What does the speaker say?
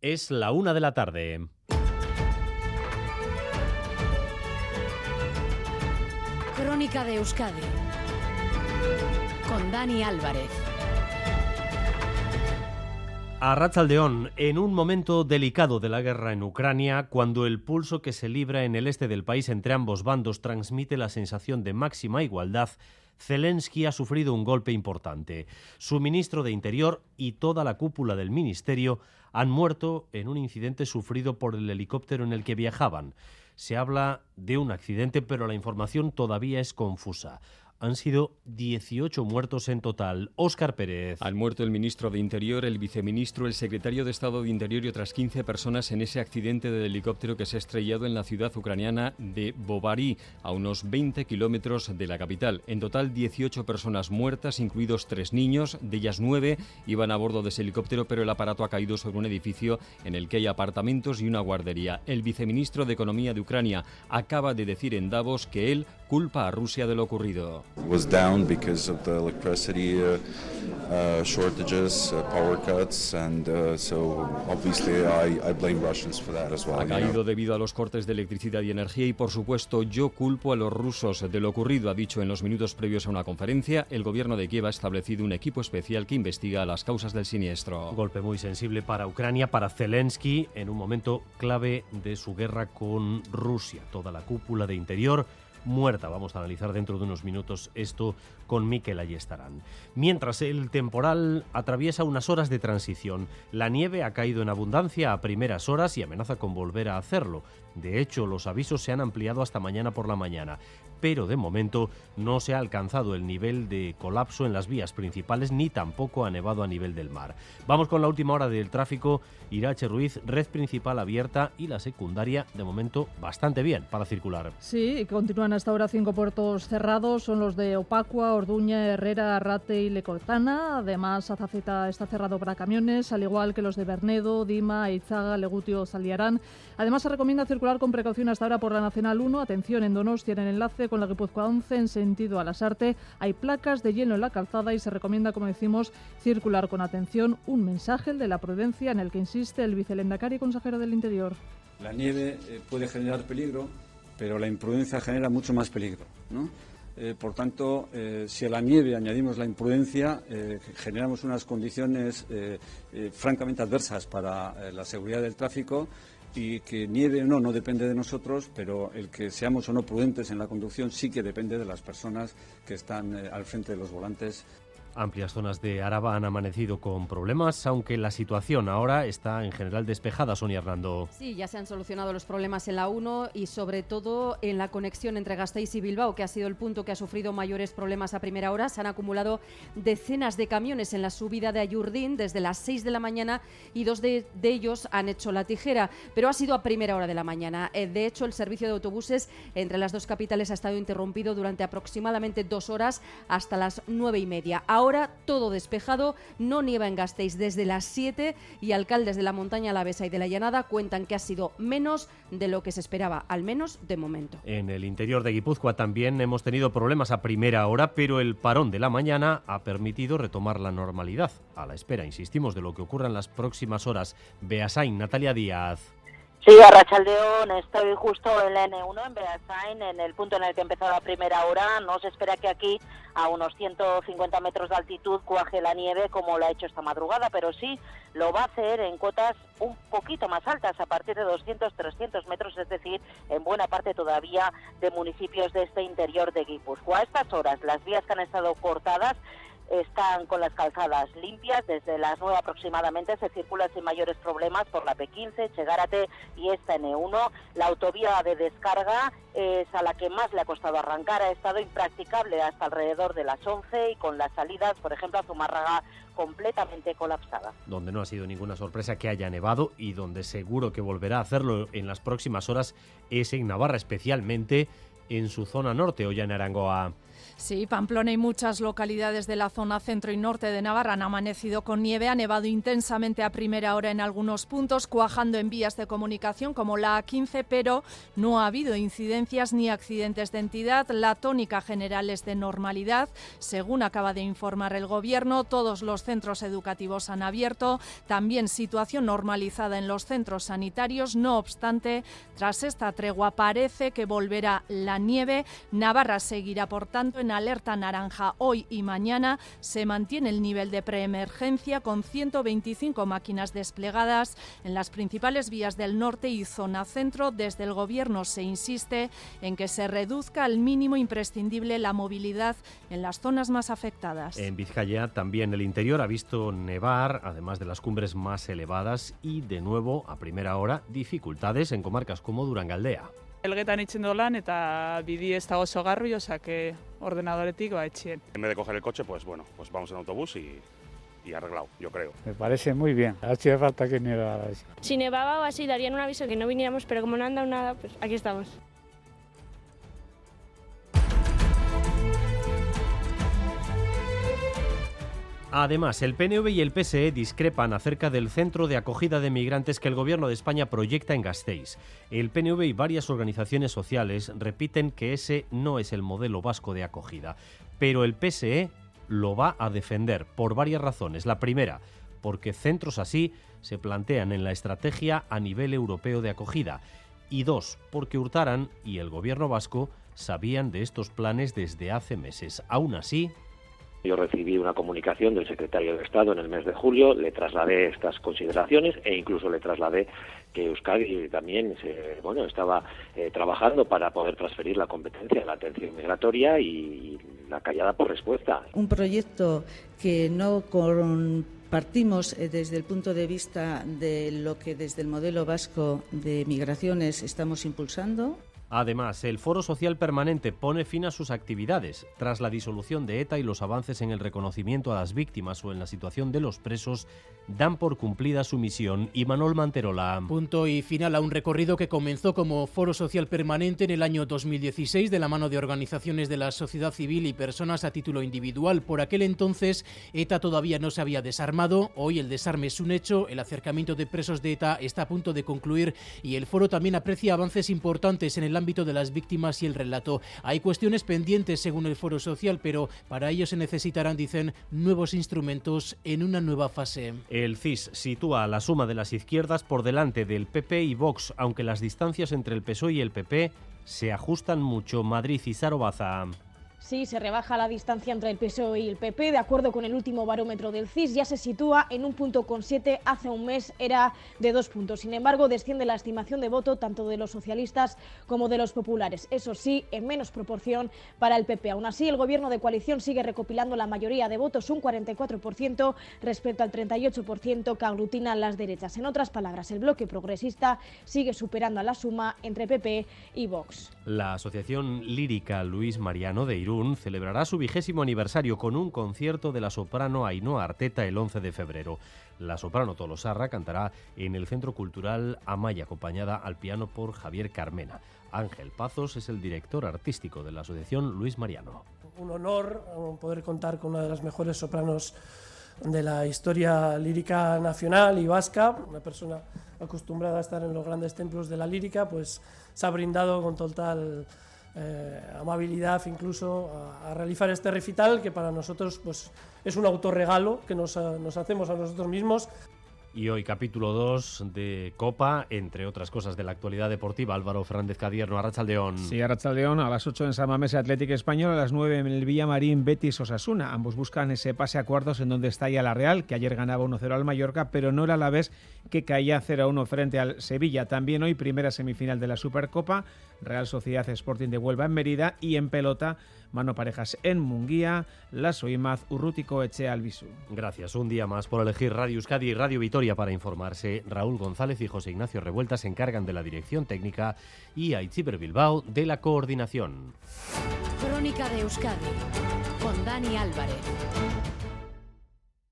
Es la una de la tarde. Crónica de Euskadi con Dani Álvarez. A Ratzaldeón, en un momento delicado de la guerra en Ucrania, cuando el pulso que se libra en el este del país entre ambos bandos transmite la sensación de máxima igualdad, Zelensky ha sufrido un golpe importante. Su ministro de Interior y toda la cúpula del ministerio han muerto en un incidente sufrido por el helicóptero en el que viajaban. Se habla de un accidente, pero la información todavía es confusa han sido 18 muertos en total. Óscar Pérez. Han muerto el ministro de Interior, el viceministro, el secretario de Estado de Interior y otras 15 personas en ese accidente de helicóptero que se ha estrellado en la ciudad ucraniana de Bovary, a unos 20 kilómetros de la capital. En total, 18 personas muertas, incluidos tres niños, de ellas nueve iban a bordo de ese helicóptero, pero el aparato ha caído sobre un edificio en el que hay apartamentos y una guardería. El viceministro de Economía de Ucrania acaba de decir en Davos que él culpa a Rusia de lo ocurrido. was down because of the electricity uh, uh, shortages, uh, power cuts, and uh, so obviously I, I blame Russians for that as well. Ha you know. caído debido a los cortes de electricidad y energía y por supuesto yo culpo a los rusos de lo ocurrido, ha dicho en los minutos previos a una conferencia. El gobierno de Kiev ha establecido un equipo especial que investiga las causas del siniestro. Golpe muy sensible para Ucrania, para Zelensky, en un momento clave de su guerra con Rusia. Toda la cúpula de interior muerta. Vamos a analizar dentro de unos minutos esto con Miquel Ayestarán. Mientras el temporal atraviesa unas horas de transición, la nieve ha caído en abundancia a primeras horas y amenaza con volver a hacerlo. De hecho, los avisos se han ampliado hasta mañana por la mañana, pero de momento no se ha alcanzado el nivel de colapso en las vías principales ni tampoco ha nevado a nivel del mar. Vamos con la última hora del tráfico. Irache Ruiz, red principal abierta y la secundaria, de momento, bastante bien para circular. Sí, continúan hasta ahora cinco puertos cerrados, son los de Opacua, Orduña, Herrera, Arrate y Lecortana. Además, Azaceta está cerrado para camiones, al igual que los de Bernedo, Dima, Eizaga, Legutio, Saliarán. Además, se recomienda circular con precaución hasta ahora por la Nacional 1. Atención, en Donostia, en el enlace con la Guipúzcoa 11 en sentido a Lasarte. Hay placas de hielo en la calzada y se recomienda, como decimos, circular con atención. Un mensaje, de la prudencia, en el que insiste el vicelendacari y consejero del Interior. La nieve eh, puede generar peligro, pero la imprudencia genera mucho más peligro. ¿no? Eh, por tanto, eh, si a la nieve añadimos la imprudencia, generamos unas condiciones francamente adversas para la seguridad del tráfico y que nieve o no no depende de nosotros, pero el que seamos o no prudentes en la conducción sí que depende de las personas que están eh, al frente de los volantes. Amplias zonas de Araba han amanecido con problemas, aunque la situación ahora está en general despejada, Sonia Hernando. Sí, ya se han solucionado los problemas en la 1 y sobre todo en la conexión entre Gasteiz y Bilbao, que ha sido el punto que ha sufrido mayores problemas a primera hora. Se han acumulado decenas de camiones en la subida de Ayurdín desde las 6 de la mañana y dos de, de ellos han hecho la tijera, pero ha sido a primera hora de la mañana. Eh, De hecho, el servicio de autobuses entre las dos capitales ha estado interrumpido durante aproximadamente dos horas hasta las nueve y media. Ahora todo despejado, no nieva en Gasteiz desde las 7 y alcaldes de la montaña Alavesa y de la Llanada cuentan que ha sido menos de lo que se esperaba, al menos de momento. En el interior de Guipúzcoa también hemos tenido problemas a primera hora, pero el parón de la mañana ha permitido retomar la normalidad. A la espera, insistimos, de lo que ocurra en las próximas horas. Beasain, Natalia Díaz. Sí, a Rachaldeón, estoy justo en la N1, en Beasain, en el punto en el que empezó la primera hora. No se espera que aquí, a unos 150 metros de altitud, cuaje la nieve como lo ha hecho esta madrugada, pero sí lo va a hacer en cotas un poquito más altas, a partir de 200, 300 metros, es decir, en buena parte todavía de municipios de este interior de Guipúzcoa. A estas horas, las vías que han estado cortadas están con las calzadas limpias. Desde las 9 aproximadamente se circula sin mayores problemas por la P15, Chegárate y esta N1. La autovía de descarga es a la que más le ha costado arrancar. Ha estado impracticable hasta alrededor de las 11 y con las salidas, por ejemplo, a Zumárraga completamente colapsada. Donde no ha sido ninguna sorpresa que haya nevado y donde seguro que volverá a hacerlo en las próximas horas es en Navarra, especialmente en su zona norte, ya en Arangoa. Sí, Pamplona y muchas localidades de la zona centro y norte de Navarra han amanecido con nieve, ha nevado intensamente a primera hora en algunos puntos, cuajando en vías de comunicación como la A15, pero no ha habido incidencias ni accidentes de entidad. La tónica general es de normalidad. Según acaba de informar el Gobierno, todos los centros educativos han abierto. También situación normalizada en los centros sanitarios. No obstante, tras esta tregua parece que volverá la nieve. Navarra seguirá, por tanto, en alerta naranja hoy y mañana. Se mantiene el nivel de preemergencia con 125 máquinas desplegadas en las principales vías del norte y zona centro. Desde el Gobierno se insiste en que se reduzca al mínimo imprescindible la movilidad en las zonas más afectadas. En Vizcaya también el interior ha visto nevar, además de las cumbres más elevadas y de nuevo a primera hora dificultades en comarcas como Durangaldea. Elgetan itxen lan eta bidi ez dago oso garbi, osea que ordenadoretik ba etxien. En vez de coger el coche, pues bueno, pues vamos en autobús y, y arreglado, yo creo. Me parece muy bien. Hacía falta que nevara. Si nevaba o así, darían un aviso que no viniéramos, pero como no han dado nada, pues aquí estamos. Además, el PNV y el PSE discrepan acerca del centro de acogida de migrantes que el Gobierno de España proyecta en Gasteiz. El PNV y varias organizaciones sociales repiten que ese no es el modelo vasco de acogida, pero el PSE lo va a defender por varias razones. La primera, porque centros así se plantean en la estrategia a nivel europeo de acogida. Y dos, porque Hurtaran y el Gobierno vasco sabían de estos planes desde hace meses. Aún así, yo recibí una comunicación del secretario de Estado en el mes de julio, le trasladé estas consideraciones e incluso le trasladé que Euskadi también se, bueno, estaba eh, trabajando para poder transferir la competencia de la atención migratoria y la callada por respuesta. Un proyecto que no compartimos eh, desde el punto de vista de lo que desde el modelo vasco de migraciones estamos impulsando. Además, el Foro Social Permanente pone fin a sus actividades tras la disolución de ETA y los avances en el reconocimiento a las víctimas o en la situación de los presos dan por cumplida su misión y Manuel Manterola. Punto y final a un recorrido que comenzó como Foro Social Permanente en el año 2016 de la mano de organizaciones de la sociedad civil y personas a título individual. Por aquel entonces ETA todavía no se había desarmado, hoy el desarme es un hecho, el acercamiento de presos de ETA está a punto de concluir y el foro también aprecia avances importantes en el ámbito de las víctimas y el relato. Hay cuestiones pendientes según el Foro Social, pero para ello se necesitarán, dicen, nuevos instrumentos en una nueva fase. El CIS sitúa la suma de las izquierdas por delante del PP y Vox, aunque las distancias entre el PSOE y el PP se ajustan mucho. Madrid y Sarobaza. Sí, se rebaja la distancia entre el PSOE y el PP. De acuerdo con el último barómetro del CIS, ya se sitúa en un punto con siete. Hace un mes era de dos puntos. Sin embargo, desciende la estimación de voto tanto de los socialistas como de los populares. Eso sí, en menos proporción para el PP. Aún así, el gobierno de coalición sigue recopilando la mayoría de votos, un 44% respecto al 38% que aglutinan las derechas. En otras palabras, el bloque progresista sigue superando a la suma entre PP y Vox. La Asociación Lírica Luis Mariano de Irún celebrará su vigésimo aniversario con un concierto de la soprano Ainhoa Arteta el 11 de febrero. La soprano Tolosarra cantará en el Centro Cultural Amaya, acompañada al piano por Javier Carmena. Ángel Pazos es el director artístico de la Asociación Luis Mariano. Un honor poder contar con una de las mejores sopranos de la historia lírica nacional y vasca, una persona acostumbrada a estar en los grandes templos de la lírica, pues se ha brindado con total eh, amabilidad incluso a, realizar este recital que para nosotros pues, es un autorregalo que nos, nos hacemos a nosotros mismos. Y hoy capítulo 2 de Copa, entre otras cosas de la actualidad deportiva. Álvaro Fernández Cadierno, Arrachaldeón. Sí, Arrachaldeón, a las 8 en San Mamés Atlético Español, a las 9 en el Villamarín Betis Osasuna. Ambos buscan ese pase a cuartos en donde está ya la Real, que ayer ganaba 1-0 al Mallorca, pero no era la vez que caía 0-1 frente al Sevilla. También hoy primera semifinal de la Supercopa, Real Sociedad Sporting de Huelva en Mérida y en pelota Mano Parejas en Munguía, Lasso Imaz, Urrutico Eche Albisu. Gracias. Un día más por elegir Radio Euskadi y Radio Vitoria para informarse. Raúl González y José Ignacio Revuelta se encargan de la dirección técnica y Aitziber Bilbao de la coordinación. Crónica de Euskadi con Dani Álvarez.